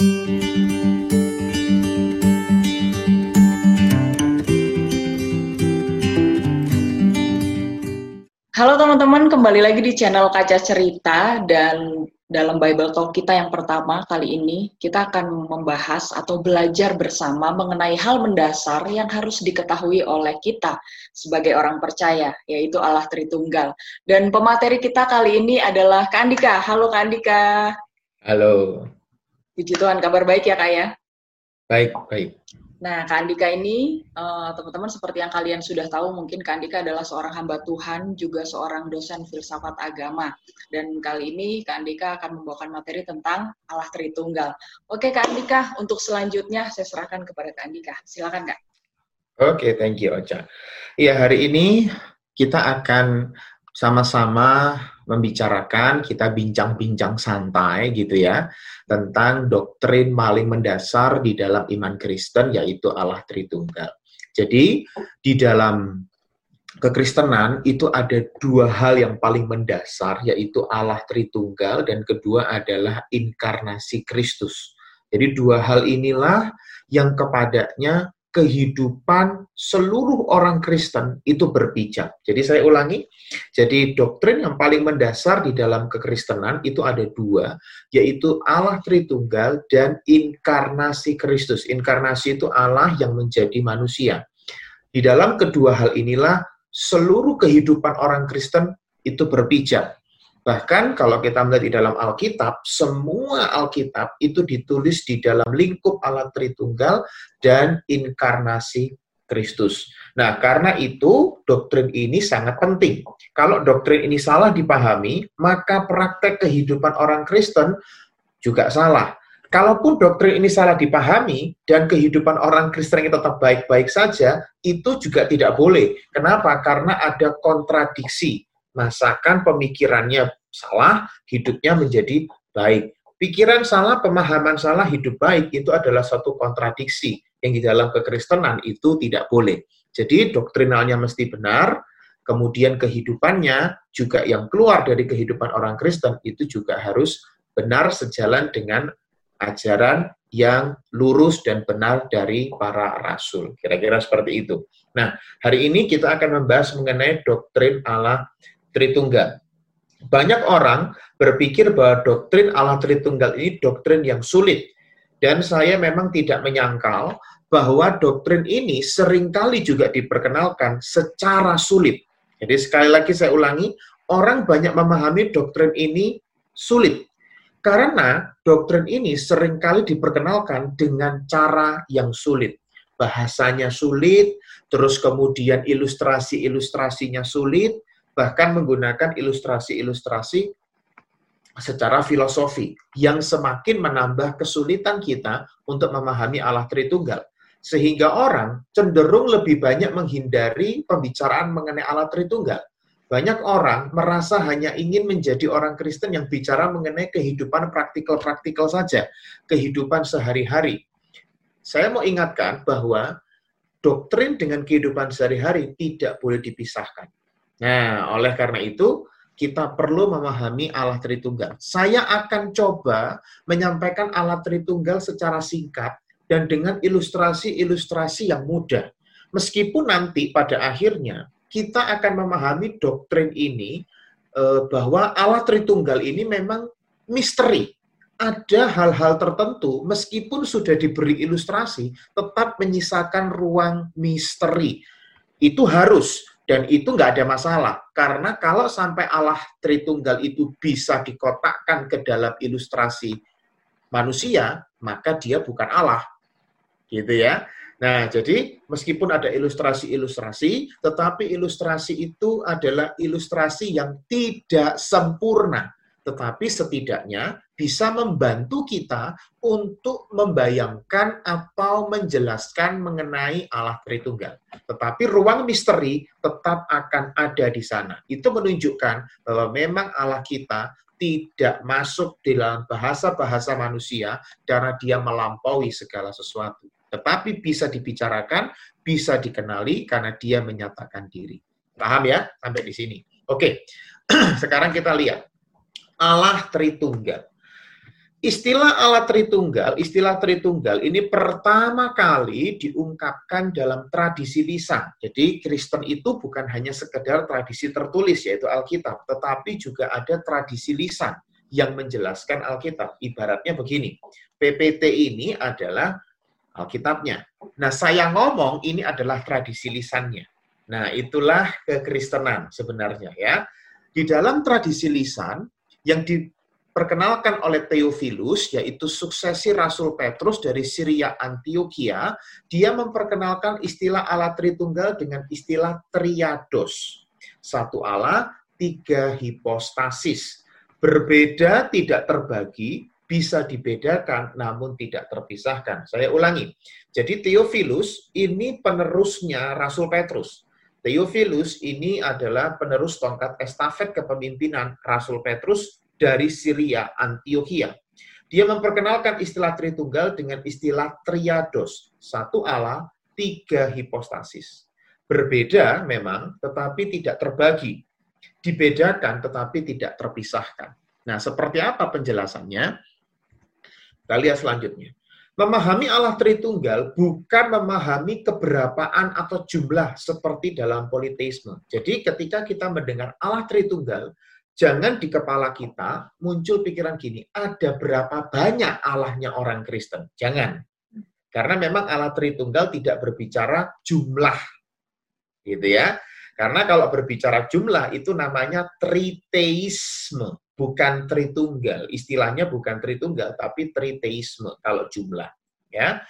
Halo teman-teman, kembali lagi di channel Kaca Cerita dan dalam Bible Talk kita yang pertama kali ini kita akan membahas atau belajar bersama mengenai hal mendasar yang harus diketahui oleh kita sebagai orang percaya, yaitu Allah Tritunggal. Dan pemateri kita kali ini adalah Kak Andika. Halo Kak Andika. Halo. Puji Tuhan, kabar baik ya Kak ya? Baik, baik. Nah, Kak Andika ini, uh, teman-teman seperti yang kalian sudah tahu, mungkin Kak Andika adalah seorang hamba Tuhan, juga seorang dosen filsafat agama. Dan kali ini Kak Andika akan membawakan materi tentang Allah Tritunggal. Oke, Kak Andika, untuk selanjutnya saya serahkan kepada Kak Andika. Silakan, Kak. Oke, thank you, Ocha. Iya, hari ini kita akan sama-sama membicarakan, kita bincang-bincang santai gitu ya, tentang doktrin paling mendasar di dalam iman Kristen, yaitu Allah Tritunggal. Jadi, di dalam kekristenan itu ada dua hal yang paling mendasar, yaitu Allah Tritunggal, dan kedua adalah inkarnasi Kristus. Jadi dua hal inilah yang kepadanya kehidupan seluruh orang Kristen itu berpijak. Jadi saya ulangi, jadi doktrin yang paling mendasar di dalam kekristenan itu ada dua, yaitu Allah Tritunggal dan inkarnasi Kristus. Inkarnasi itu Allah yang menjadi manusia. Di dalam kedua hal inilah seluruh kehidupan orang Kristen itu berpijak. Bahkan kalau kita melihat di dalam Alkitab, semua Alkitab itu ditulis di dalam lingkup Allah Tritunggal dan inkarnasi Kristus. Nah, karena itu doktrin ini sangat penting. Kalau doktrin ini salah dipahami, maka praktek kehidupan orang Kristen juga salah. Kalaupun doktrin ini salah dipahami dan kehidupan orang Kristen itu tetap baik-baik saja, itu juga tidak boleh. Kenapa? Karena ada kontradiksi masakan pemikirannya salah, hidupnya menjadi baik. Pikiran salah, pemahaman salah, hidup baik itu adalah satu kontradiksi yang di dalam kekristenan itu tidak boleh. Jadi doktrinalnya mesti benar, kemudian kehidupannya juga yang keluar dari kehidupan orang Kristen itu juga harus benar sejalan dengan ajaran yang lurus dan benar dari para rasul. Kira-kira seperti itu. Nah, hari ini kita akan membahas mengenai doktrin Allah Tritunggal. Banyak orang berpikir bahwa doktrin Allah Tritunggal ini doktrin yang sulit. Dan saya memang tidak menyangkal bahwa doktrin ini sering kali juga diperkenalkan secara sulit. Jadi sekali lagi saya ulangi, orang banyak memahami doktrin ini sulit. Karena doktrin ini sering kali diperkenalkan dengan cara yang sulit. Bahasanya sulit, terus kemudian ilustrasi-ilustrasinya sulit, bahkan menggunakan ilustrasi-ilustrasi secara filosofi yang semakin menambah kesulitan kita untuk memahami Allah Tritunggal. Sehingga orang cenderung lebih banyak menghindari pembicaraan mengenai Allah Tritunggal. Banyak orang merasa hanya ingin menjadi orang Kristen yang bicara mengenai kehidupan praktikal-praktikal saja, kehidupan sehari-hari. Saya mau ingatkan bahwa doktrin dengan kehidupan sehari-hari tidak boleh dipisahkan. Nah, oleh karena itu, kita perlu memahami Allah Tritunggal. Saya akan coba menyampaikan Allah Tritunggal secara singkat dan dengan ilustrasi-ilustrasi yang mudah. Meskipun nanti pada akhirnya kita akan memahami doktrin ini eh, bahwa Allah Tritunggal ini memang misteri. Ada hal-hal tertentu, meskipun sudah diberi ilustrasi, tetap menyisakan ruang misteri. Itu harus dan itu nggak ada masalah, karena kalau sampai Allah Tritunggal itu bisa dikotakkan ke dalam ilustrasi manusia, maka dia bukan Allah. Gitu ya. Nah, jadi meskipun ada ilustrasi-ilustrasi, tetapi ilustrasi itu adalah ilustrasi yang tidak sempurna tetapi setidaknya bisa membantu kita untuk membayangkan atau menjelaskan mengenai Allah Tritunggal. Tetapi ruang misteri tetap akan ada di sana. Itu menunjukkan bahwa memang Allah kita tidak masuk di dalam bahasa-bahasa manusia karena dia melampaui segala sesuatu. Tetapi bisa dibicarakan, bisa dikenali karena dia menyatakan diri. Paham ya? Sampai di sini. Oke, sekarang kita lihat Allah Tritunggal. Istilah Allah Tritunggal, istilah Tritunggal ini pertama kali diungkapkan dalam tradisi lisan. Jadi Kristen itu bukan hanya sekedar tradisi tertulis yaitu Alkitab, tetapi juga ada tradisi lisan yang menjelaskan Alkitab. Ibaratnya begini, PPT ini adalah Alkitabnya. Nah, saya ngomong ini adalah tradisi lisannya. Nah, itulah kekristenan sebenarnya ya. Di dalam tradisi lisan yang di diperkenalkan oleh Theophilus, yaitu suksesi Rasul Petrus dari Syria Antioquia, dia memperkenalkan istilah Allah Tritunggal dengan istilah triados. Satu Allah, tiga hipostasis. Berbeda tidak terbagi, bisa dibedakan namun tidak terpisahkan. Saya ulangi. Jadi Theophilus ini penerusnya Rasul Petrus. Theophilus ini adalah penerus tongkat estafet kepemimpinan Rasul Petrus dari Syria, Antioquia. Dia memperkenalkan istilah Tritunggal dengan istilah triados, satu Allah, tiga hipostasis. Berbeda memang, tetapi tidak terbagi. Dibedakan, tetapi tidak terpisahkan. Nah, seperti apa penjelasannya? Kita lihat selanjutnya. Memahami Allah Tritunggal bukan memahami keberapaan atau jumlah seperti dalam politeisme. Jadi ketika kita mendengar Allah Tritunggal, jangan di kepala kita muncul pikiran gini, ada berapa banyak Allahnya orang Kristen. Jangan. Karena memang Allah Tritunggal tidak berbicara jumlah. Gitu ya. Karena kalau berbicara jumlah itu namanya triteisme, bukan tritunggal. Istilahnya bukan tritunggal, tapi triteisme kalau jumlah. Ya.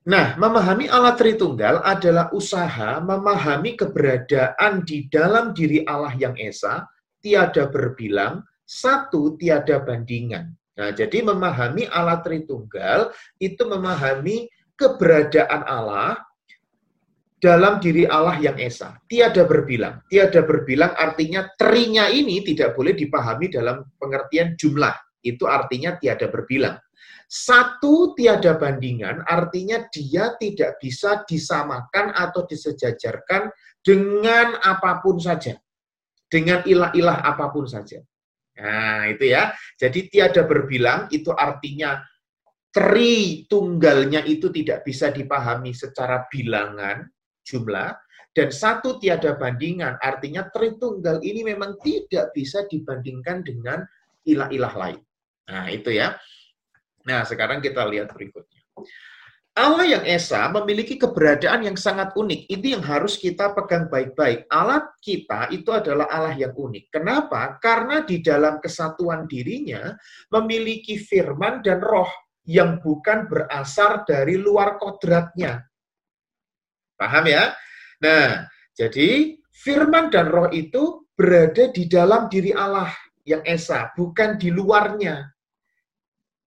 Nah, memahami Allah Tritunggal adalah usaha memahami keberadaan di dalam diri Allah yang Esa, tiada berbilang, satu tiada bandingan. Nah, jadi memahami Allah Tritunggal itu memahami keberadaan Allah dalam diri Allah yang esa. Tiada berbilang. Tiada berbilang artinya trinya ini tidak boleh dipahami dalam pengertian jumlah. Itu artinya tiada berbilang. Satu tiada bandingan artinya dia tidak bisa disamakan atau disejajarkan dengan apa pun saja dengan ilah-ilah apa pun saja. Nah, itu ya. Jadi tiada berbilang itu artinya tri tunggalnya itu tidak bisa dipahami secara bilangan jumlah dan satu tiada bandingan artinya tritunggal ini memang tidak bisa dibandingkan dengan ilah-ilah lain. Nah, itu ya. Nah, sekarang kita lihat berikutnya. Allah yang Esa memiliki keberadaan yang sangat unik. Itu yang harus kita pegang baik-baik. Allah kita itu adalah Allah yang unik. Kenapa? Karena di dalam kesatuan dirinya memiliki firman dan roh yang bukan berasal dari luar kodratnya. Paham ya? Nah, jadi firman dan roh itu berada di dalam diri Allah yang Esa, bukan di luarnya.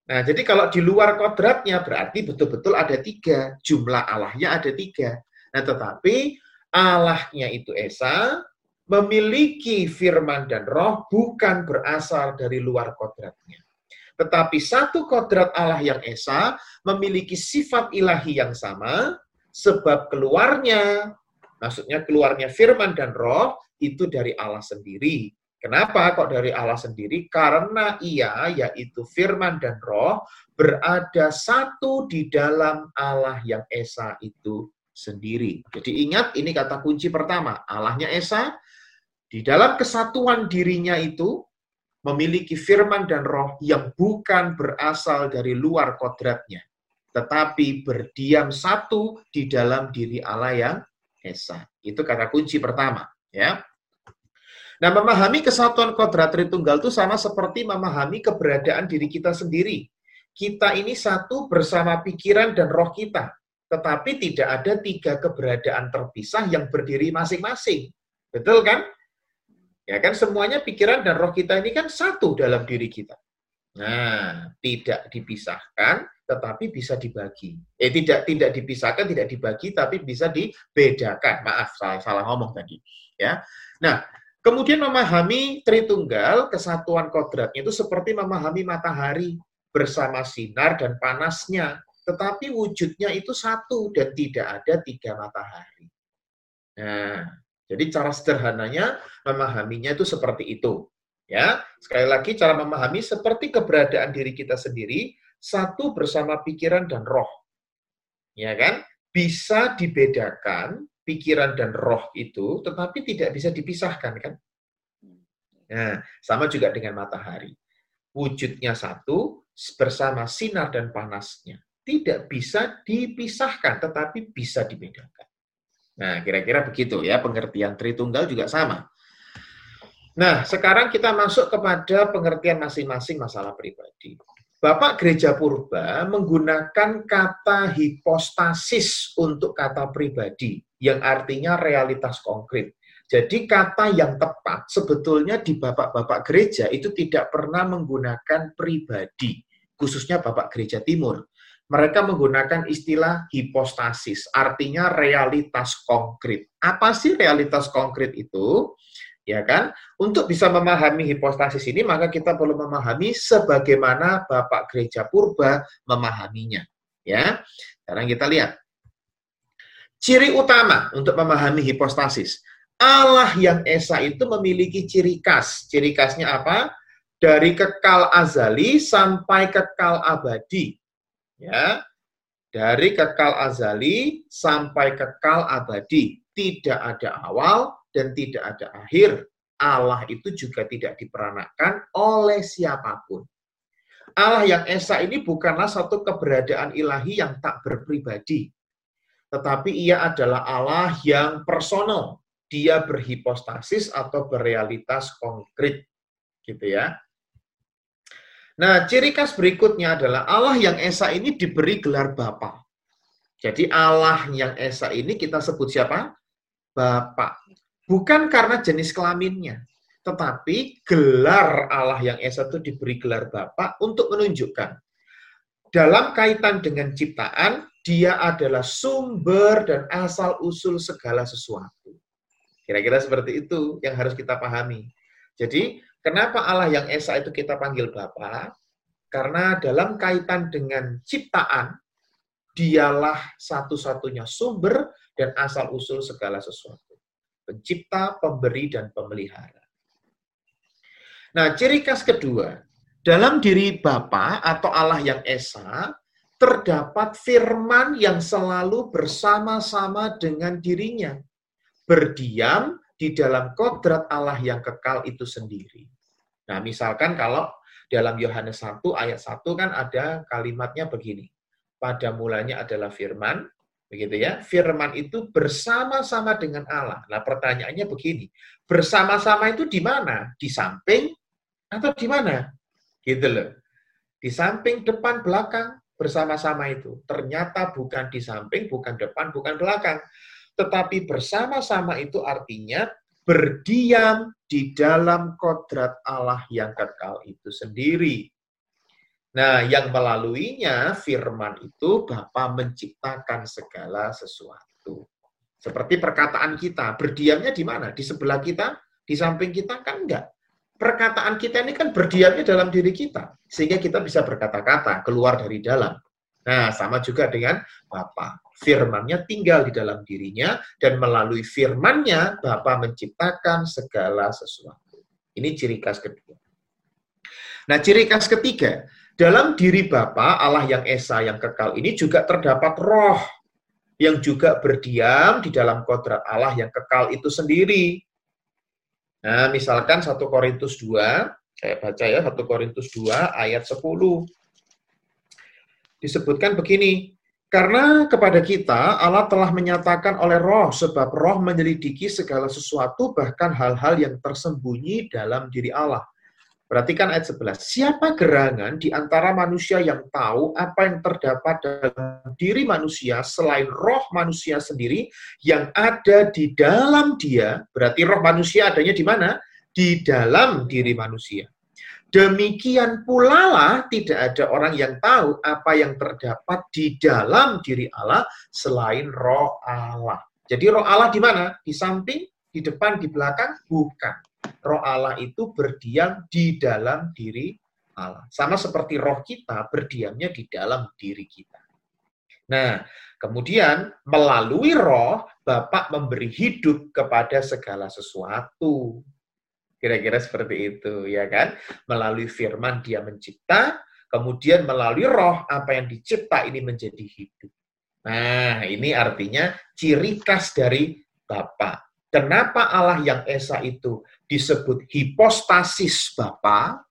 Nah, jadi kalau di luar kodratnya berarti betul-betul ada tiga. Jumlah Allahnya ada tiga. Nah, tetapi Allahnya itu Esa, memiliki firman dan roh bukan berasal dari luar kodratnya. Tetapi satu kodrat Allah yang Esa memiliki sifat ilahi yang sama, sebab keluarnya, maksudnya keluarnya firman dan roh, itu dari Allah sendiri. Kenapa kok dari Allah sendiri? Karena ia, yaitu firman dan roh, berada satu di dalam Allah yang Esa itu sendiri. Jadi ingat, ini kata kunci pertama. Allahnya Esa, di dalam kesatuan dirinya itu, memiliki firman dan roh yang bukan berasal dari luar kodratnya, tetapi berdiam satu di dalam diri Allah yang Esa. Itu kata kunci pertama. ya. Nah, memahami kesatuan kodrat Tritunggal itu sama seperti memahami keberadaan diri kita sendiri. Kita ini satu bersama pikiran dan roh kita, tetapi tidak ada tiga keberadaan terpisah yang berdiri masing-masing. Betul kan? Ya kan semuanya pikiran dan roh kita ini kan satu dalam diri kita. Nah, tidak dipisahkan tetapi bisa dibagi. Eh tidak tidak dipisahkan, tidak dibagi tapi bisa dibedakan. Maaf, salah salah ngomong tadi, ya. Nah, Kemudian memahami Tritunggal, kesatuan kodratnya itu seperti memahami matahari bersama sinar dan panasnya, tetapi wujudnya itu satu dan tidak ada tiga matahari. Nah, jadi cara sederhananya memahaminya itu seperti itu. Ya, sekali lagi cara memahami seperti keberadaan diri kita sendiri satu bersama pikiran dan roh. Ya kan? Bisa dibedakan pikiran dan roh itu, tetapi tidak bisa dipisahkan kan? Nah, sama juga dengan matahari. Wujudnya satu bersama sinar dan panasnya. Tidak bisa dipisahkan, tetapi bisa dibedakan. Nah, kira-kira begitu ya, pengertian Tritunggal juga sama. Nah, sekarang kita masuk kepada pengertian masing-masing masalah pribadi. Bapak Gereja Purba menggunakan kata hipostasis untuk kata pribadi, yang artinya realitas konkret. Jadi kata yang tepat sebetulnya di bapak-bapak gereja itu tidak pernah menggunakan pribadi, khususnya bapak gereja timur. Mereka menggunakan istilah hipostasis, artinya realitas konkret. Apa sih realitas konkret itu? ya kan? Untuk bisa memahami hipostasis ini, maka kita perlu memahami sebagaimana Bapak Gereja Purba memahaminya. Ya, sekarang kita lihat. Ciri utama untuk memahami hipostasis. Allah yang Esa itu memiliki ciri khas. Ciri khasnya apa? Dari kekal azali sampai kekal abadi. Ya, dari kekal azali sampai kekal abadi. Tidak ada awal, dan tidak ada akhir. Allah itu juga tidak diperanakan oleh siapa pun. Allah yang Esa ini bukanlah satu keberadaan ilahi yang tak berpribadi. Tetapi ia adalah Allah yang personal. Dia berhipostasis atau berrealitas konkret. Gitu ya. Nah, ciri khas berikutnya adalah Allah yang Esa ini diberi gelar Bapa. Jadi Allah yang Esa ini kita sebut siapa? Bapak. Bukan karena jenis kelaminnya, tetapi gelar Allah yang Esa itu diberi gelar Bapak untuk menunjukkan dalam kaitan dengan ciptaan, dia adalah sumber dan asal-usul segala sesuatu. Kira-kira seperti itu yang harus kita pahami. Jadi, kenapa Allah yang Esa itu kita panggil Bapak? Karena dalam kaitan dengan ciptaan, dialah satu-satunya sumber dan asal-usul segala sesuatu pencipta, pemberi, dan pemelihara. Nah, ciri khas kedua, dalam diri Bapa atau Allah yang Esa, terdapat firman yang selalu bersama-sama dengan dirinya. Berdiam di dalam kodrat Allah yang kekal itu sendiri. Nah, misalkan kalau dalam Yohanes 1 ayat 1 kan ada kalimatnya begini. Pada mulanya adalah firman, Begitu ya. Firman itu bersama-sama dengan Allah. Nah, pertanyaannya begini. Bersama-sama itu di mana? Di samping atau di mana? Gitu loh. Di samping, depan, belakang bersama-sama itu. Ternyata bukan di samping, bukan depan, bukan belakang. Tetapi bersama-sama itu artinya berdiam di dalam kodrat Allah yang kekal itu sendiri. Nah, yang melaluinya firman itu Bapa menciptakan segala sesuatu. Seperti perkataan kita, berdiamnya di mana? Di sebelah kita, di samping kita kan enggak. Perkataan kita ini kan berdiamnya dalam diri kita, sehingga kita bisa berkata-kata keluar dari dalam. Nah, sama juga dengan Bapa. Firmannya tinggal di dalam dirinya, dan melalui firmannya Bapa menciptakan segala sesuatu. Ini ciri khas kedua. Nah, ciri khas ketiga, dalam diri Bapa Allah yang Esa yang kekal ini juga terdapat roh yang juga berdiam di dalam kodrat Allah yang kekal itu sendiri. Nah, misalkan 1 Korintus 2, saya baca ya 1 Korintus 2 ayat 10. Disebutkan begini, karena kepada kita Allah telah menyatakan oleh roh, sebab roh menyelidiki segala sesuatu, bahkan hal-hal yang tersembunyi dalam diri Allah. Perhatikan ayat 11. Siapa gerangan di antara manusia yang tahu apa yang terdapat dalam diri manusia selain roh manusia sendiri yang ada di dalam dia? Berarti roh manusia adanya di mana? Di dalam diri manusia. Demikian pula lah tidak ada orang yang tahu apa yang terdapat di dalam diri Allah selain roh Allah. Jadi roh Allah di mana? Di samping, di depan, di belakang? Bukan roh Allah itu berdiam di dalam diri Allah. Sama seperti roh kita berdiamnya di dalam diri kita. Nah, kemudian melalui roh, Bapak memberi hidup kepada segala sesuatu. Kira-kira seperti itu, ya kan? Melalui firman dia mencipta, kemudian melalui roh apa yang dicipta ini menjadi hidup. Nah, ini artinya ciri khas dari Bapa. Kenapa Allah yang Esa itu disebut hipostasis Bapa?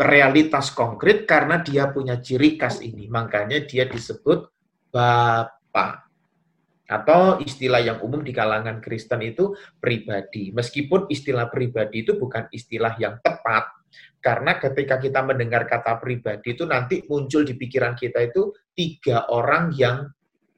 Realitas konkret karena dia punya ciri khas ini. Makanya dia disebut Bapa atau istilah yang umum di kalangan Kristen itu pribadi. Meskipun istilah pribadi itu bukan istilah yang tepat, karena ketika kita mendengar kata pribadi itu nanti muncul di pikiran kita itu tiga orang yang,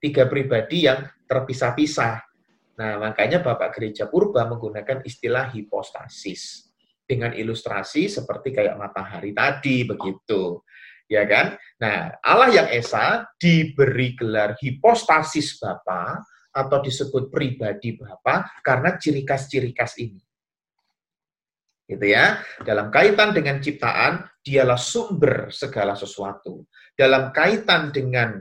tiga pribadi yang terpisah-pisah. Nah, makanya Bapak Gereja Purba menggunakan istilah hipostasis. Dengan ilustrasi seperti kayak matahari tadi, begitu ya kan? Nah, Allah yang Esa diberi gelar hipostasis Bapa atau disebut pribadi Bapa karena ciri khas-ciri khas ini. Gitu ya. Dalam kaitan dengan ciptaan, dialah sumber segala sesuatu. Dalam kaitan dengan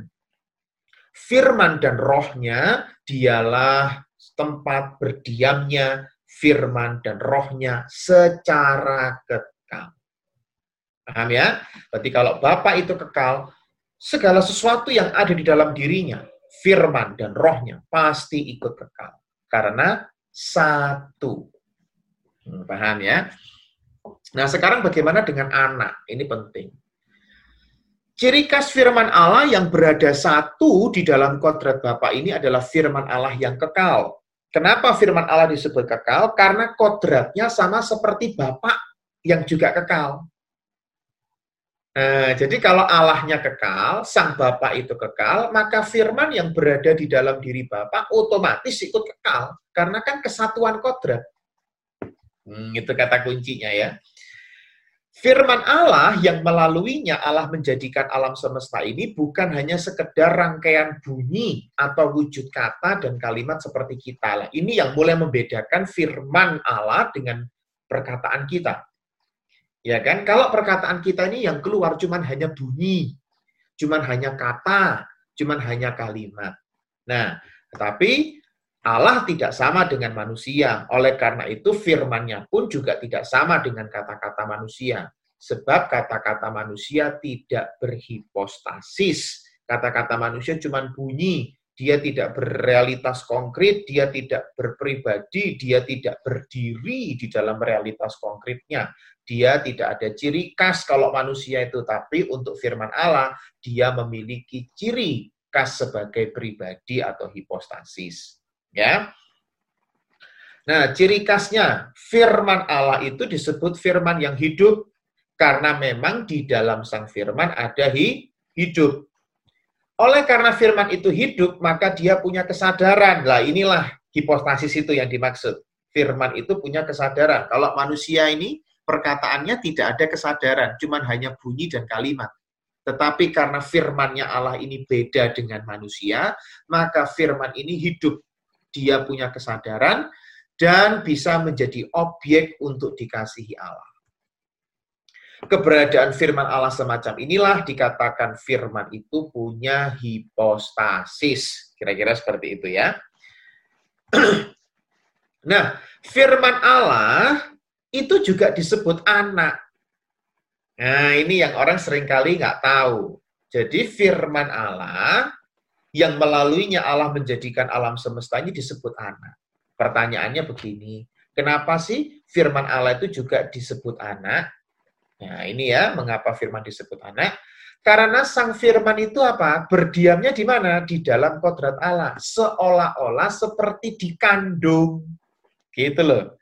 firman dan rohnya, dialah tempat berdiamnya firman dan rohnya secara kekal. Paham ya? Berarti kalau Bapak itu kekal, segala sesuatu yang ada di dalam dirinya, firman dan rohnya, pasti ikut kekal. Karena satu. Hmm, paham ya? Nah, sekarang bagaimana dengan anak? Ini penting. Ciri khas firman Allah yang berada satu di dalam kodrat Bapak ini adalah firman Allah yang kekal. Kenapa firman Allah disebut kekal? Karena kodratnya sama seperti Bapak yang juga kekal. Nah, jadi kalau Allahnya kekal, Sang Bapa itu kekal, maka firman yang berada di dalam diri Bapa otomatis ikut kekal. Karena kan kesatuan kodrat. Hmm, itu kata kuncinya ya. Firman Allah yang melaluinya Allah menjadikan alam semesta ini bukan hanya sekedar rangkaian bunyi atau wujud kata dan kalimat seperti kita. Lah. Ini yang mulai membedakan firman Allah dengan perkataan kita. Ya kan? Kalau perkataan kita ini yang keluar cuman hanya bunyi, cuman hanya kata, cuman hanya kalimat. Nah, tetapi Allah tidak sama dengan manusia. Oleh karena itu firman-Nya pun juga tidak sama dengan kata-kata manusia. Sebab kata-kata manusia tidak berhipostasis. Kata-kata manusia cuma bunyi, dia tidak berrealitas konkret, dia tidak berpribadi, dia tidak berdiri di dalam realitas konkretnya dia tidak ada ciri khas kalau manusia itu, tapi untuk firman Allah, dia memiliki ciri khas sebagai pribadi atau hipostasis. Ya. Nah, ciri khasnya firman Allah itu disebut firman yang hidup karena memang di dalam sang firman ada hidup. Oleh karena firman itu hidup, maka dia punya kesadaran. Lah inilah hipostasis itu yang dimaksud. Firman itu punya kesadaran. Kalau manusia ini perkataannya tidak ada kesadaran, cuman hanya bunyi dan kalimat. Tetapi karena firmannya Allah ini beda dengan manusia, maka firman ini hidup. Dia punya kesadaran dan bisa menjadi objek untuk dikasihi Allah. Keberadaan firman Allah semacam inilah dikatakan firman itu punya hipostasis. Kira-kira seperti itu ya. Nah, firman Allah itu juga disebut anak. Nah, ini yang orang sering kali nggak tahu. Jadi firman Allah yang melaluinya Allah menjadikan alam semesta ini disebut anak. Pertanyaannya begini, kenapa sih firman Allah itu juga disebut anak? Nah, ini ya, mengapa firman disebut anak? Karena sang firman itu apa? Berdiamnya di mana? Di dalam kodrat Allah. Seolah-olah seperti dikandung. Gitu loh.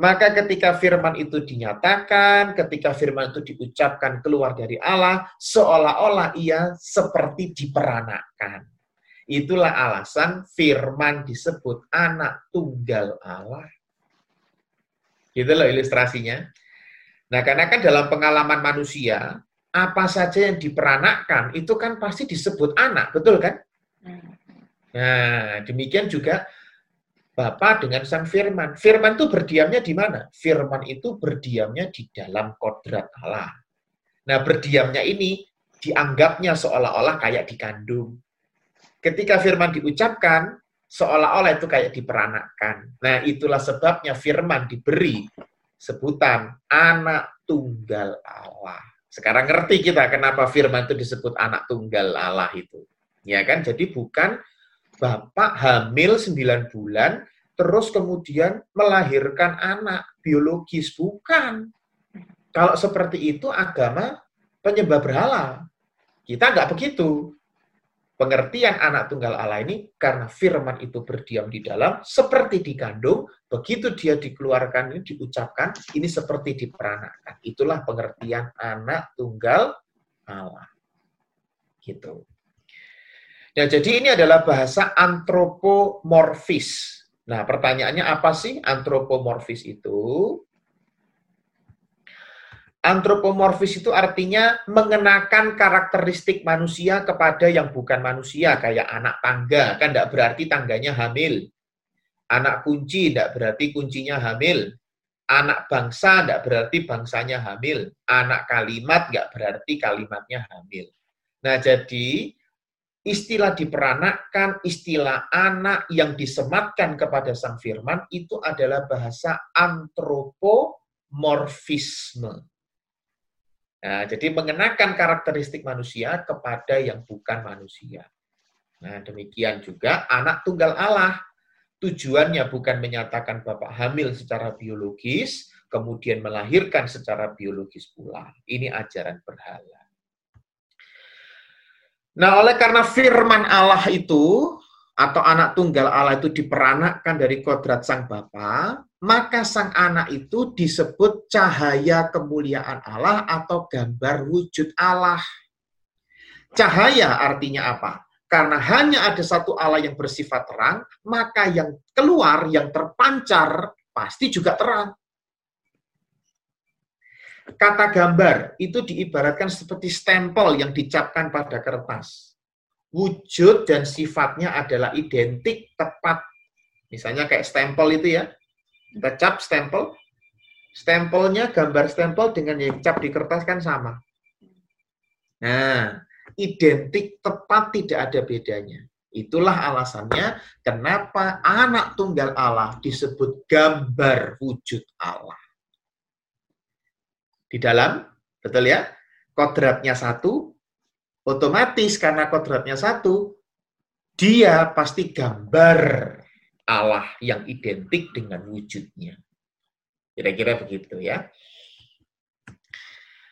Maka ketika firman itu dinyatakan, ketika firman itu diucapkan keluar dari Allah, seolah-olah ia seperti diperanakan. Itulah alasan firman disebut anak tunggal Allah. Gitu loh ilustrasinya. Nah, karena kan dalam pengalaman manusia, apa saja yang diperanakkan itu kan pasti disebut anak, betul kan? Hmm. Nah, demikian juga Bapa dengan Sang Firman. Firman itu berdiamnya di mana? Firman itu berdiamnya di dalam kodrat Allah. Nah, berdiamnya ini dianggapnya seolah-olah kayak dikandung. Ketika firman diucapkan, seolah-olah itu kayak diperanakkan. Nah, itulah sebabnya firman diberi sebutan anak tunggal Allah. Sekarang ngerti kita kenapa firman itu disebut anak tunggal Allah itu. Ya kan? Jadi bukan bapak hamil 9 bulan terus kemudian melahirkan anak biologis. Bukan. Kalau seperti itu agama penyembah berhala. Kita nggak begitu pengertian anak tunggal Allah ini karena firman itu berdiam di dalam seperti dikandung begitu dia dikeluarkan ini diucapkan ini seperti diperanakan itulah pengertian anak tunggal Allah gitu ya jadi ini adalah bahasa antropomorfis nah pertanyaannya apa sih antropomorfis itu Antropomorfis itu artinya mengenakan karakteristik manusia kepada yang bukan manusia, kayak anak tangga, kan tidak berarti tangganya hamil. Anak kunci tidak berarti kuncinya hamil. Anak bangsa tidak berarti bangsanya hamil. Anak kalimat nggak berarti kalimatnya hamil. Nah, jadi istilah diperanakkan, istilah anak yang disematkan kepada sang firman itu adalah bahasa antropomorfisme Nah, jadi mengenakan karakteristik manusia kepada yang bukan manusia. Nah, demikian juga anak tunggal Allah. Tujuannya bukan menyatakan bapak hamil secara biologis, kemudian melahirkan secara biologis pula. Ini ajaran berhala. Nah, oleh karena firman Allah itu atau anak tunggal Allah itu diperanakkan dari kodrat sang Bapa, maka sang anak itu disebut cahaya kemuliaan Allah atau gambar wujud Allah. Cahaya artinya apa? Karena hanya ada satu Allah yang bersifat terang, maka yang keluar, yang terpancar, pasti juga terang. Kata gambar itu diibaratkan seperti stempel yang dicapkan pada kertas wujud dan sifatnya adalah identik tepat. Misalnya kayak stempel itu ya. Kita cap stempel. Stempelnya, gambar stempel dengan yang cap di kertas kan sama. Nah, identik tepat tidak ada bedanya. Itulah alasannya kenapa anak tunggal Allah disebut gambar wujud Allah. Di dalam, betul ya, kodratnya satu, otomatis karena kodratnya satu, dia pasti gambar Allah yang identik dengan wujudnya. Kira-kira begitu ya.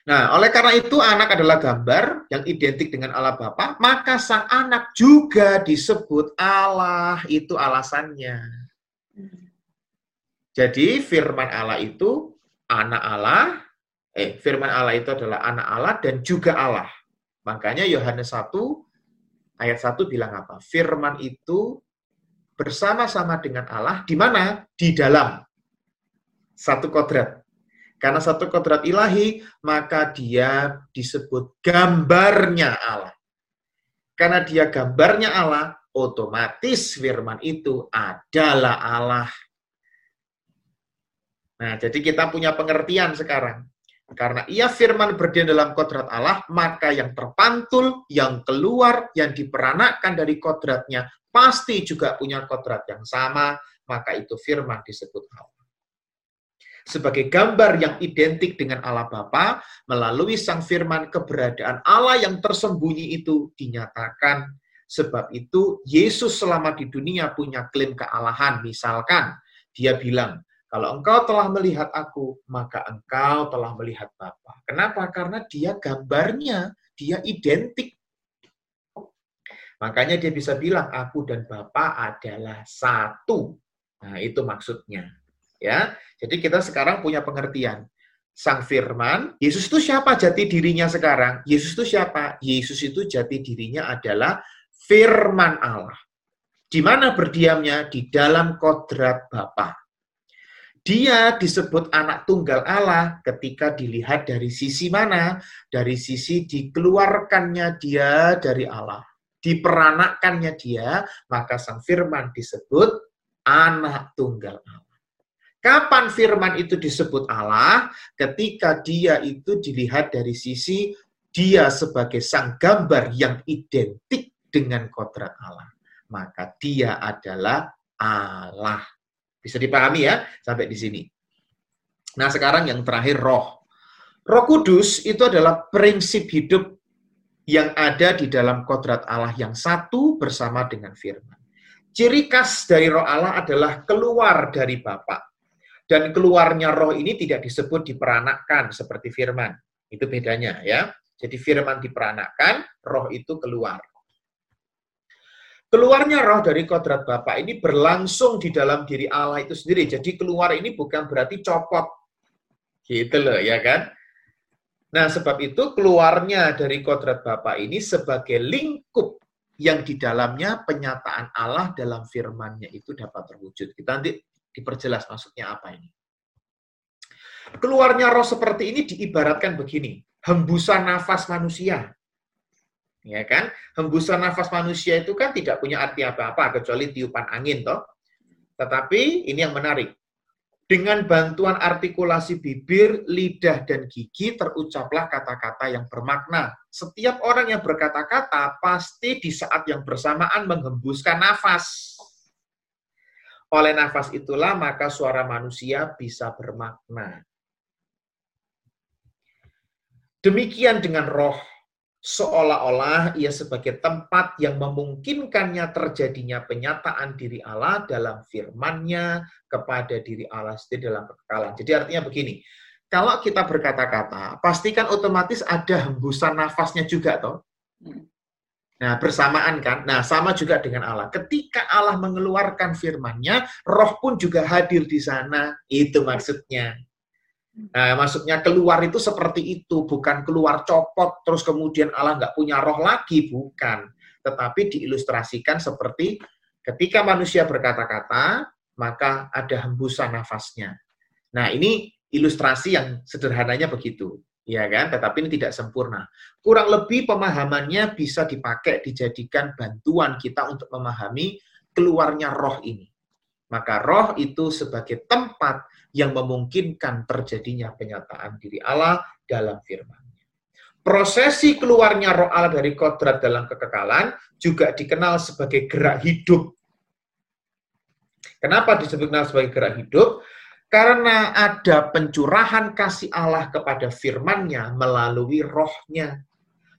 Nah, oleh karena itu anak adalah gambar yang identik dengan Allah Bapa, maka sang anak juga disebut Allah. Itu alasannya. Jadi firman Allah itu anak Allah, eh firman Allah itu adalah anak Allah dan juga Allah. Makanya Yohanes 1 ayat 1 bilang apa? Firman itu bersama-sama dengan Allah di mana? Di dalam satu kodrat. Karena satu kodrat ilahi, maka dia disebut gambarnya Allah. Karena dia gambarnya Allah, otomatis firman itu adalah Allah. Nah, jadi kita punya pengertian sekarang. Karena ia firman berdiam dalam kodrat Allah, maka yang terpantul, yang keluar, yang diperanakkan dari kodratnya, pasti juga punya kodrat yang sama, maka itu firman disebut Allah. Sebagai gambar yang identik dengan Allah Bapa, melalui sang firman keberadaan Allah yang tersembunyi itu dinyatakan. Sebab itu, Yesus selama di dunia punya klaim kealahan. Misalkan, dia bilang, kalau engkau telah melihat aku, maka engkau telah melihat Bapa. Kenapa? Karena dia gambarnya, dia identik. Makanya dia bisa bilang, aku dan Bapa adalah satu. Nah, itu maksudnya. Ya, Jadi kita sekarang punya pengertian. Sang Firman, Yesus itu siapa jati dirinya sekarang? Yesus itu siapa? Yesus itu jati dirinya adalah Firman Allah. Di mana berdiamnya? Di dalam kodrat Bapa. Dia disebut anak tunggal Allah ketika dilihat dari sisi mana? Dari sisi dikeluarkannya dia dari Allah. Diperanakkannya dia, maka sang firman disebut anak tunggal Allah. Kapan firman itu disebut Allah? Ketika dia itu dilihat dari sisi dia sebagai sang gambar yang identik dengan kodrat Allah. maka dia adalah Allah. Bisa dipahami ya sampai di sini. Nah, sekarang yang terakhir roh. Roh Kudus itu adalah prinsip hidup yang ada di dalam kodrat Allah yang satu bersama dengan firman. Ciri khas dari roh Allah adalah keluar dari Bapa. Dan keluarnya roh ini tidak disebut diperanakkan seperti firman. Itu bedanya ya. Jadi firman diperanakkan, roh itu keluar. Keluarnya roh dari kodrat Bapak ini berlangsung di dalam diri Allah itu sendiri. Jadi keluar ini bukan berarti copot. Gitu loh, ya kan? Nah, sebab itu keluarnya dari kodrat Bapak ini sebagai lingkup yang di dalamnya penyataan Allah dalam firman-Nya itu dapat terwujud. Kita nanti diperjelas maksudnya apa ini. Keluarnya roh seperti ini diibaratkan begini, hembusan nafas manusia ya kan? Hembusan nafas manusia itu kan tidak punya arti apa-apa kecuali tiupan angin toh. Tetapi ini yang menarik. Dengan bantuan artikulasi bibir, lidah, dan gigi terucaplah kata-kata yang bermakna. Setiap orang yang berkata-kata pasti di saat yang bersamaan menghembuskan nafas. Oleh nafas itulah maka suara manusia bisa bermakna. Demikian dengan roh seolah-olah ia sebagai tempat yang memungkinkannya terjadinya penyataan diri Allah dalam firman-Nya kepada diri Allah sendiri dalam kekekalan. Jadi artinya begini, kalau kita berkata-kata, pastikan otomatis ada hembusan nafasnya juga toh. Nah, bersamaan kan? Nah, sama juga dengan Allah. Ketika Allah mengeluarkan firman-Nya, roh pun juga hadir di sana. Itu maksudnya. Nah, maksudnya keluar itu seperti itu, bukan keluar copot terus kemudian Allah nggak punya roh lagi, bukan. Tetapi diilustrasikan seperti ketika manusia berkata-kata, maka ada hembusan nafasnya. Nah, ini ilustrasi yang sederhananya begitu, ya kan? Tetapi ini tidak sempurna. Kurang lebih pemahamannya bisa dipakai, dijadikan bantuan kita untuk memahami keluarnya roh ini. Maka roh itu sebagai tempat yang memungkinkan terjadinya penyataan diri Allah dalam firman Prosesi keluarnya roh Allah dari kodrat dalam kekekalan juga dikenal sebagai gerak hidup. Kenapa disebut sebagai gerak hidup? Karena ada pencurahan kasih Allah kepada firman-Nya melalui rohnya.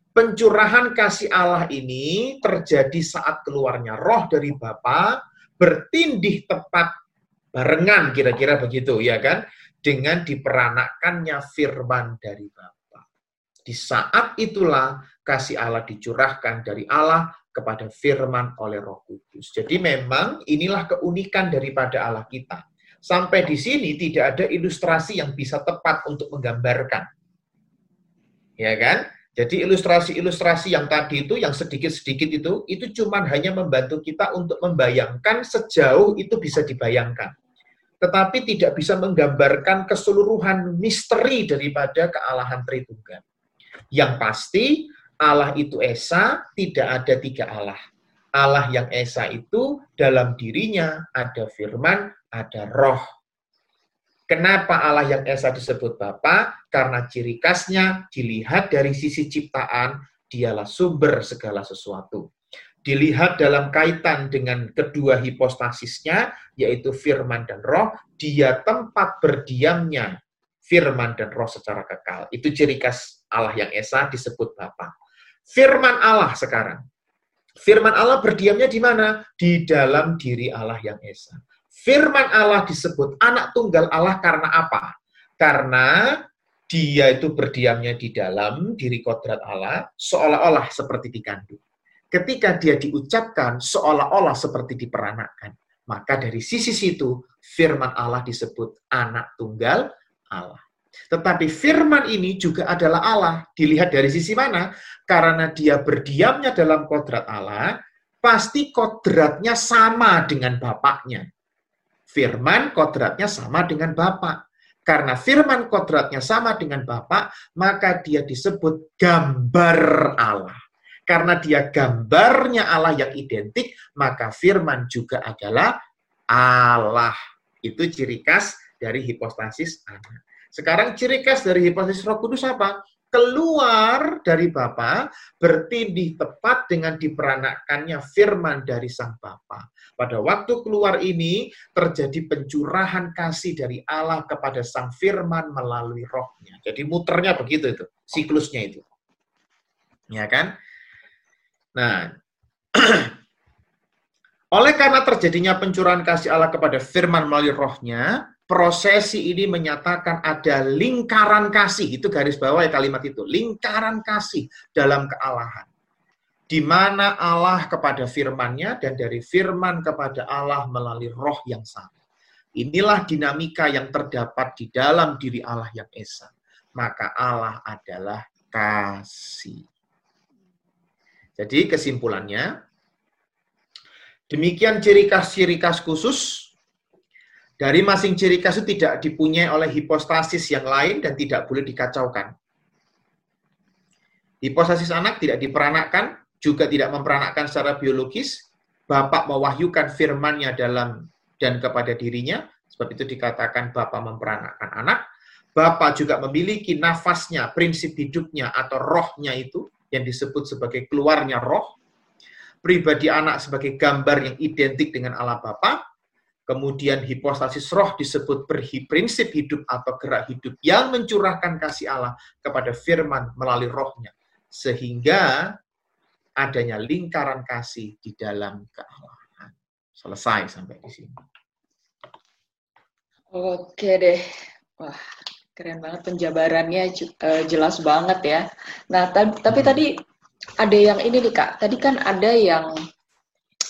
Pencurahan kasih Allah ini terjadi saat keluarnya roh dari Bapa bertindih tepat barengan kira-kira begitu ya kan dengan diperanakkannya firman dari Bapa. Di saat itulah kasih Allah dicurahkan dari Allah kepada firman oleh Roh Kudus. Jadi memang inilah keunikan daripada Allah kita. Sampai di sini tidak ada ilustrasi yang bisa tepat untuk menggambarkan. Ya kan? Jadi ilustrasi-ilustrasi yang tadi itu, yang sedikit-sedikit itu, itu cuma hanya membantu kita untuk membayangkan sejauh itu bisa dibayangkan. Tetapi tidak bisa menggambarkan keseluruhan misteri daripada kealahan Tritunggal. Yang pasti, Allah itu Esa, tidak ada tiga Allah. Allah yang Esa itu dalam dirinya ada firman, ada roh. Kenapa Allah yang Esa disebut Bapa? Karena ciri khasnya dilihat dari sisi ciptaan, dialah sumber segala sesuatu. Dilihat dalam kaitan dengan kedua hipostasisnya, yaitu firman dan roh, dia tempat berdiamnya firman dan roh secara kekal. Itu ciri khas Allah yang Esa disebut Bapa. Firman Allah sekarang. Firman Allah berdiamnya di mana? Di dalam diri Allah yang Esa. Firman Allah disebut anak tunggal Allah karena apa? Karena dia itu berdiamnya di dalam diri kodrat Allah seolah-olah seperti dikandung. Ketika dia diucapkan seolah-olah seperti diperanakkan. Maka dari sisi situ firman Allah disebut anak tunggal Allah. Tetapi firman ini juga adalah Allah. Dilihat dari sisi mana? Karena dia berdiamnya dalam kodrat Allah, pasti kodratnya sama dengan Bapaknya firman kodratnya sama dengan Bapak. Karena firman kodratnya sama dengan Bapak, maka dia disebut gambar Allah. Karena dia gambarnya Allah yang identik, maka firman juga adalah Allah. Itu ciri khas dari hipostasis anak. Sekarang ciri khas dari hipostasis roh kudus apa? Keluar dari Bapa, bertindih tepat dengan diperanakannya firman dari Sang Bapa. Pada waktu keluar ini, terjadi pencurahan kasih dari Allah kepada Sang Firman melalui rohnya. Jadi muternya begitu itu, siklusnya itu. Ya kan? Nah, oleh karena terjadinya pencurahan kasih Allah kepada firman melalui rohnya, prosesi ini menyatakan ada lingkaran kasih. Itu garis bawah ya kalimat itu. Lingkaran kasih dalam kealahan. Di mana Allah kepada firmannya dan dari firman kepada Allah melalui roh yang sama. Inilah dinamika yang terdapat di dalam diri Allah yang esa. Maka Allah adalah kasih. Jadi kesimpulannya, demikian ciri khas-ciri khas khusus dari masing ciri khas itu tidak dipunyai oleh hipostasis yang lain dan tidak boleh dikacaukan. Hipostasis anak tidak diperanakkan, juga tidak memperanakkan secara biologis. Bapak mewahyukan firman-Nya dalam dan kepada dirinya, sebab itu dikatakan Bapak memperanakkan anak. Bapak juga memiliki nafasnya, prinsip hidupnya atau rohnya itu yang disebut sebagai keluarnya roh. Pribadi anak sebagai gambar yang identik dengan Allah Bapa Kemudian hipostasis roh disebut prinsip hidup atau gerak hidup yang mencurahkan kasih Allah kepada firman melalui rohnya. Sehingga adanya lingkaran kasih di dalam kealahan. Selesai sampai di sini. Oke deh. Wah, keren banget penjabarannya eh, jelas banget ya. Nah, tapi hmm. tadi ada yang ini nih Kak. Tadi kan ada yang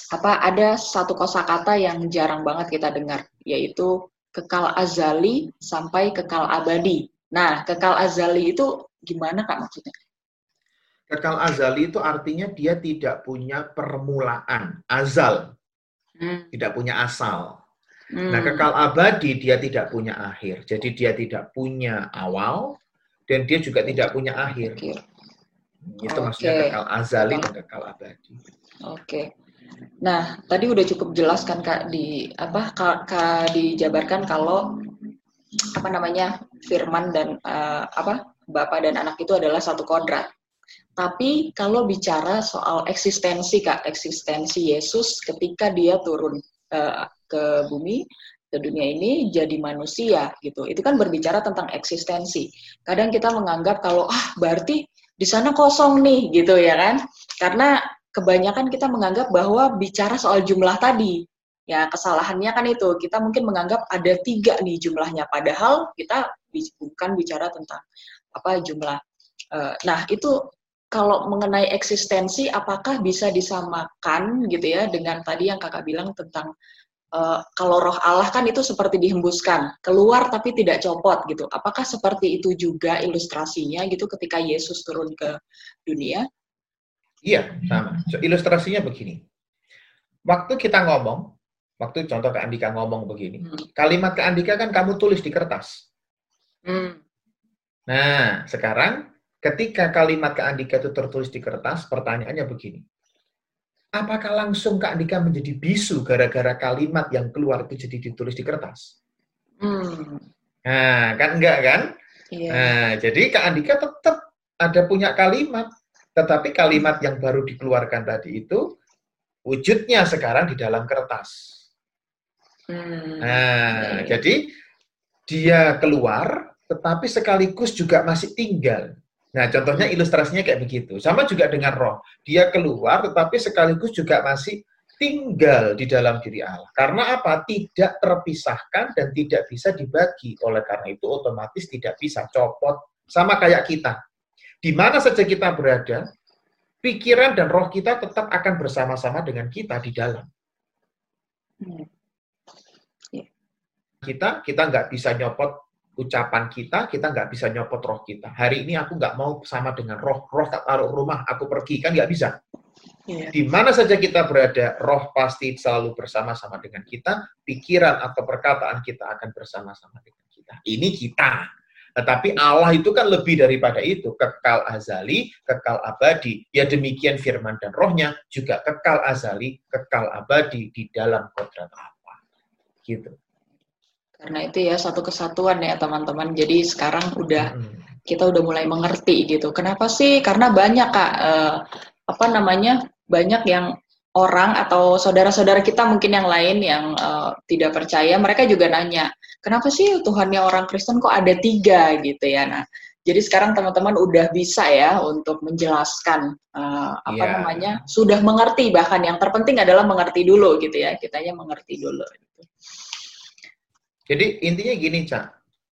apa ada satu kosakata yang jarang banget kita dengar yaitu kekal azali sampai kekal abadi. Nah, kekal azali itu gimana Kak maksudnya? Kekal azali itu artinya dia tidak punya permulaan, azal. Hmm. Tidak punya asal. Hmm. Nah, kekal abadi dia tidak punya akhir. Jadi dia tidak punya awal dan dia juga tidak punya akhir. Okay. Itu okay. maksudnya kekal azali dan kekal abadi. Oke. Okay. Nah, tadi udah cukup jelas kan Kak di apa Kak, Kak dijabarkan kalau apa namanya firman dan uh, apa bapak dan anak itu adalah satu kodrat. Tapi kalau bicara soal eksistensi Kak, eksistensi Yesus ketika dia turun uh, ke bumi ke dunia ini jadi manusia gitu. Itu kan berbicara tentang eksistensi. Kadang kita menganggap kalau ah berarti di sana kosong nih gitu ya kan. Karena kebanyakan kita menganggap bahwa bicara soal jumlah tadi, ya kesalahannya kan itu kita mungkin menganggap ada tiga nih jumlahnya, padahal kita bukan bicara tentang apa jumlah. Uh, nah itu kalau mengenai eksistensi, apakah bisa disamakan gitu ya dengan tadi yang kakak bilang tentang uh, kalau roh Allah kan itu seperti dihembuskan keluar tapi tidak copot gitu. Apakah seperti itu juga ilustrasinya gitu ketika Yesus turun ke dunia? Iya, sama. So, ilustrasinya begini. Waktu kita ngomong, waktu contoh ke Andika ngomong begini, hmm. kalimat ke Andika kan kamu tulis di kertas. Hmm. Nah, sekarang ketika kalimat ke Andika itu tertulis di kertas, pertanyaannya begini. Apakah langsung Kak Andika menjadi bisu gara-gara kalimat yang keluar itu jadi ditulis di kertas? Hmm. Nah, kan enggak kan? Yeah. Nah, jadi Kak Andika tetap ada punya kalimat tetapi kalimat yang baru dikeluarkan tadi itu wujudnya sekarang di dalam kertas. Hmm. Nah, ya, ya. jadi dia keluar, tetapi sekaligus juga masih tinggal. Nah, contohnya hmm. ilustrasinya kayak begitu. Sama juga dengan roh. Dia keluar, tetapi sekaligus juga masih tinggal di dalam diri Allah. Karena apa? Tidak terpisahkan dan tidak bisa dibagi. Oleh karena itu otomatis tidak bisa copot. Sama kayak kita. Di mana saja kita berada, pikiran dan roh kita tetap akan bersama-sama dengan kita di dalam. Hmm. Ya. Kita, kita nggak bisa nyopot ucapan kita, kita nggak bisa nyopot roh kita. Hari ini aku nggak mau sama dengan roh, roh tak taruh rumah, aku pergi, kan nggak bisa. Ya. Di mana saja kita berada, roh pasti selalu bersama-sama dengan kita, pikiran atau perkataan kita akan bersama-sama dengan kita. Ini kita. Tetapi Allah itu kan lebih daripada itu, kekal azali, kekal abadi. Ya demikian firman dan rohnya juga kekal azali, kekal abadi di dalam kodrat Allah. Gitu. Karena itu ya satu kesatuan ya teman-teman. Jadi sekarang udah hmm. kita udah mulai mengerti gitu. Kenapa sih? Karena banyak kak uh, apa namanya banyak yang orang atau saudara-saudara kita mungkin yang lain yang uh, tidak percaya, mereka juga nanya, kenapa sih Tuhannya orang Kristen kok ada tiga gitu ya? Nah, jadi sekarang teman-teman udah bisa ya untuk menjelaskan uh, apa yeah. namanya, sudah mengerti bahkan yang terpenting adalah mengerti dulu gitu ya, kitanya mengerti dulu. Gitu. Jadi intinya gini, Cak,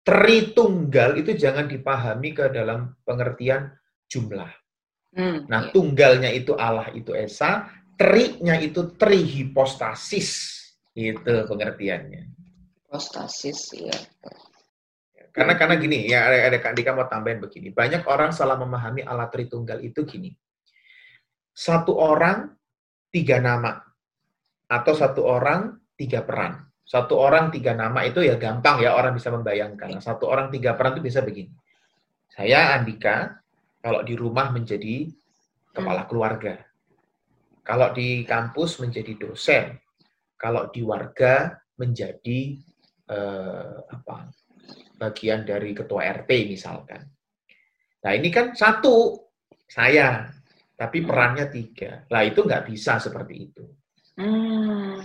Tritunggal itu jangan dipahami ke dalam pengertian jumlah. Hmm, nah, iya. tunggalnya itu Allah itu Esa, Tri-nya itu trihipostasis. Itu pengertiannya. Hipostasis, ya. Karena karena gini, ya ada, ada Dika mau tambahin begini. Banyak orang salah memahami alat Tritunggal itu gini. Satu orang, tiga nama. Atau satu orang, tiga peran. Satu orang, tiga nama itu ya gampang ya orang bisa membayangkan. Satu orang, tiga peran itu bisa begini. Saya Andika, kalau di rumah menjadi kepala hmm. keluarga. Kalau di kampus menjadi dosen, kalau di warga menjadi eh, apa bagian dari ketua RT misalkan. Nah ini kan satu saya, tapi hmm. perannya tiga. Lah itu nggak bisa seperti itu. Hmm.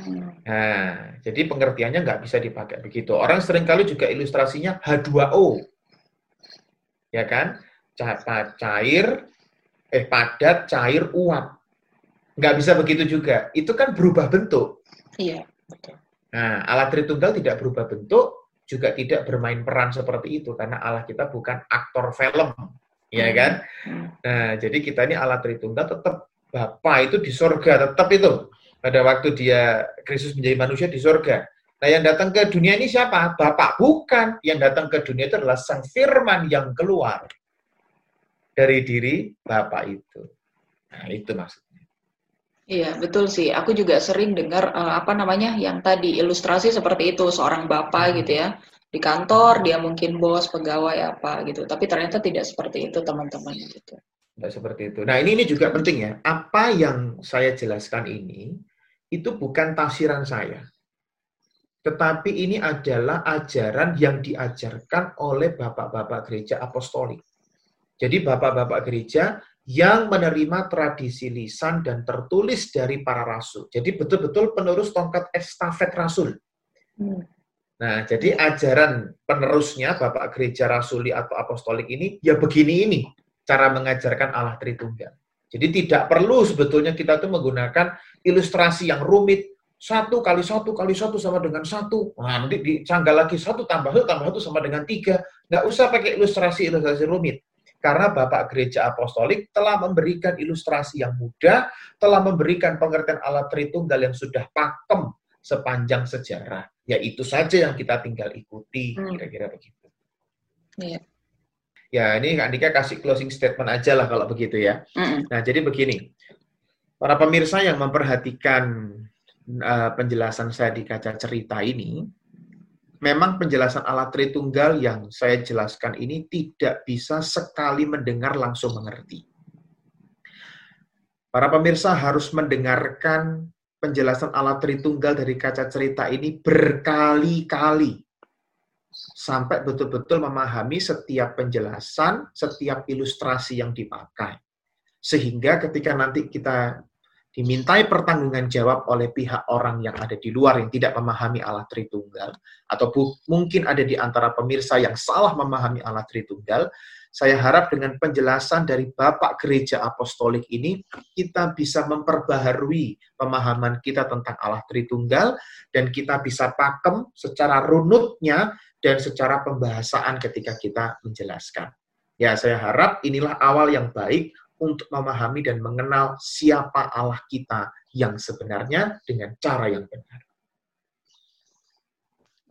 Nah, jadi pengertiannya nggak bisa dipakai begitu. Orang sering kali juga ilustrasinya H2O. Ya kan? Cair, eh padat, cair, uap nggak bisa begitu juga. Itu kan berubah bentuk. Iya, betul. Nah, alat Tritunggal tidak berubah bentuk, juga tidak bermain peran seperti itu karena Allah kita bukan aktor film, ya hmm. kan? Hmm. Nah, jadi kita ini alat Tritunggal tetap Bapa itu di sorga, tetap itu. Pada waktu dia Kristus menjadi manusia di sorga. Nah, yang datang ke dunia ini siapa? Bapak bukan. Yang datang ke dunia itu adalah Sang Firman yang keluar dari diri Bapak itu. Nah, itu maksudnya. Iya, betul sih. Aku juga sering dengar uh, apa namanya yang tadi ilustrasi seperti itu seorang bapak hmm. gitu ya di kantor dia mungkin bos pegawai apa gitu. Tapi ternyata tidak seperti itu teman-teman gitu. Tidak seperti itu. Nah ini ini juga penting ya. Apa yang saya jelaskan ini itu bukan tafsiran saya, tetapi ini adalah ajaran yang diajarkan oleh bapak-bapak gereja apostolik. Jadi bapak-bapak gereja yang menerima tradisi lisan dan tertulis dari para rasul. Jadi betul-betul penerus tongkat estafet rasul. Hmm. Nah, jadi ajaran penerusnya Bapak Gereja Rasuli atau Apostolik ini ya begini ini cara mengajarkan Allah Tritunggal. Jadi tidak perlu sebetulnya kita tuh menggunakan ilustrasi yang rumit. Satu kali satu kali satu sama dengan satu. Nah, nanti dicanggal lagi satu tambah satu tambah satu sama dengan tiga. Nggak usah pakai ilustrasi-ilustrasi rumit karena Bapak Gereja Apostolik telah memberikan ilustrasi yang mudah, telah memberikan pengertian alat Tritunggal yang sudah pakem sepanjang sejarah. Ya itu saja yang kita tinggal ikuti, hmm. kira-kira begitu. Iya. Ya, ini Kak Andika kasih closing statement aja lah kalau begitu ya. Mm Nah, jadi begini. Para pemirsa yang memperhatikan uh, penjelasan saya di kaca cerita ini, memang penjelasan alat Tritunggal yang saya jelaskan ini tidak bisa sekali mendengar langsung mengerti. Para pemirsa harus mendengarkan penjelasan alat Tritunggal dari kaca cerita ini berkali-kali sampai betul-betul memahami setiap penjelasan, setiap ilustrasi yang dipakai. Sehingga ketika nanti kita dimintai pertanggungan jawab oleh pihak orang yang ada di luar yang tidak memahami Allah Tritunggal, atau mungkin ada di antara pemirsa yang salah memahami Allah Tritunggal, saya harap dengan penjelasan dari Bapak Gereja Apostolik ini, kita bisa memperbaharui pemahaman kita tentang Allah Tritunggal, dan kita bisa pakem secara runutnya dan secara pembahasaan ketika kita menjelaskan. Ya, saya harap inilah awal yang baik untuk memahami dan mengenal siapa Allah kita yang sebenarnya dengan cara yang benar.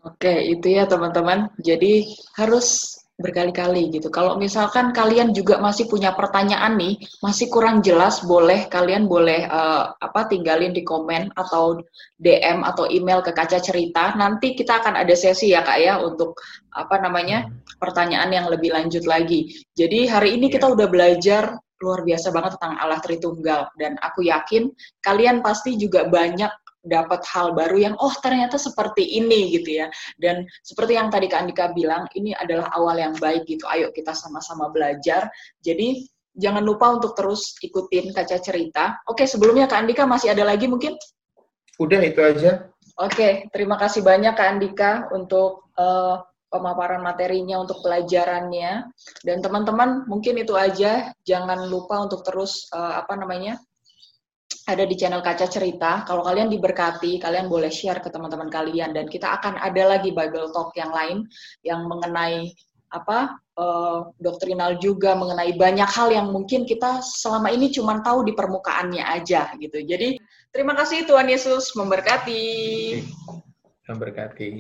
Oke, itu ya teman-teman. Jadi harus berkali-kali gitu. Kalau misalkan kalian juga masih punya pertanyaan nih, masih kurang jelas, boleh kalian boleh uh, apa tinggalin di komen atau DM atau email ke kaca cerita. Nanti kita akan ada sesi ya kak ya untuk apa namanya hmm. pertanyaan yang lebih lanjut lagi. Jadi hari ini kita iya. udah belajar luar biasa banget tentang Allah Tritunggal dan aku yakin kalian pasti juga banyak dapat hal baru yang oh ternyata seperti ini gitu ya. Dan seperti yang tadi Kak Andika bilang, ini adalah awal yang baik gitu. Ayo kita sama-sama belajar. Jadi jangan lupa untuk terus ikutin kaca cerita. Oke, sebelumnya Kak Andika masih ada lagi mungkin? Udah itu aja. Oke, terima kasih banyak Kak Andika untuk uh, pemaparan materinya, untuk pelajarannya. Dan teman-teman, mungkin itu aja. Jangan lupa untuk terus uh, apa namanya? ada di channel Kaca Cerita. Kalau kalian diberkati, kalian boleh share ke teman-teman kalian dan kita akan ada lagi Bible Talk yang lain yang mengenai apa uh, doktrinal juga mengenai banyak hal yang mungkin kita selama ini cuma tahu di permukaannya aja gitu. Jadi terima kasih Tuhan Yesus memberkati. Memberkati.